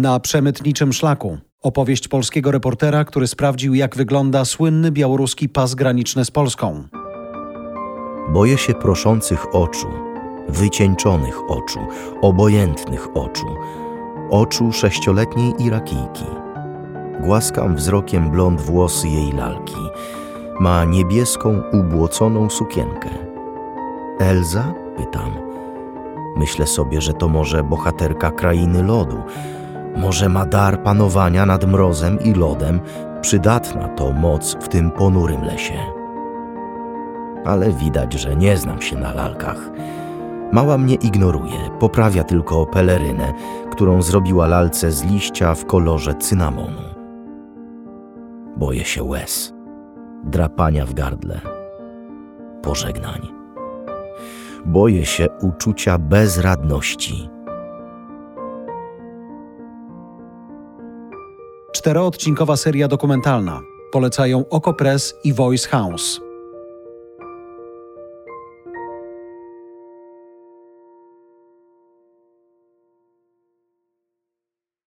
Na przemytniczym szlaku. Opowieść polskiego reportera, który sprawdził, jak wygląda słynny białoruski pas graniczny z Polską. Boję się proszących oczu, wycieńczonych oczu, obojętnych oczu, oczu sześcioletniej Irakijki. Głaskam wzrokiem blond włosy jej lalki. Ma niebieską, ubłoconą sukienkę. Elza? Pytam. Myślę sobie, że to może bohaterka krainy lodu. Może ma dar panowania nad mrozem i lodem, przydatna to moc w tym ponurym lesie. Ale widać, że nie znam się na lalkach. Mała mnie ignoruje, poprawia tylko pelerynę, którą zrobiła lalce z liścia w kolorze cynamonu. Boję się łez, drapania w gardle, pożegnań. Boję się uczucia bezradności. Czteroodcinkowa seria dokumentalna. Polecają Oko Press i Voice House.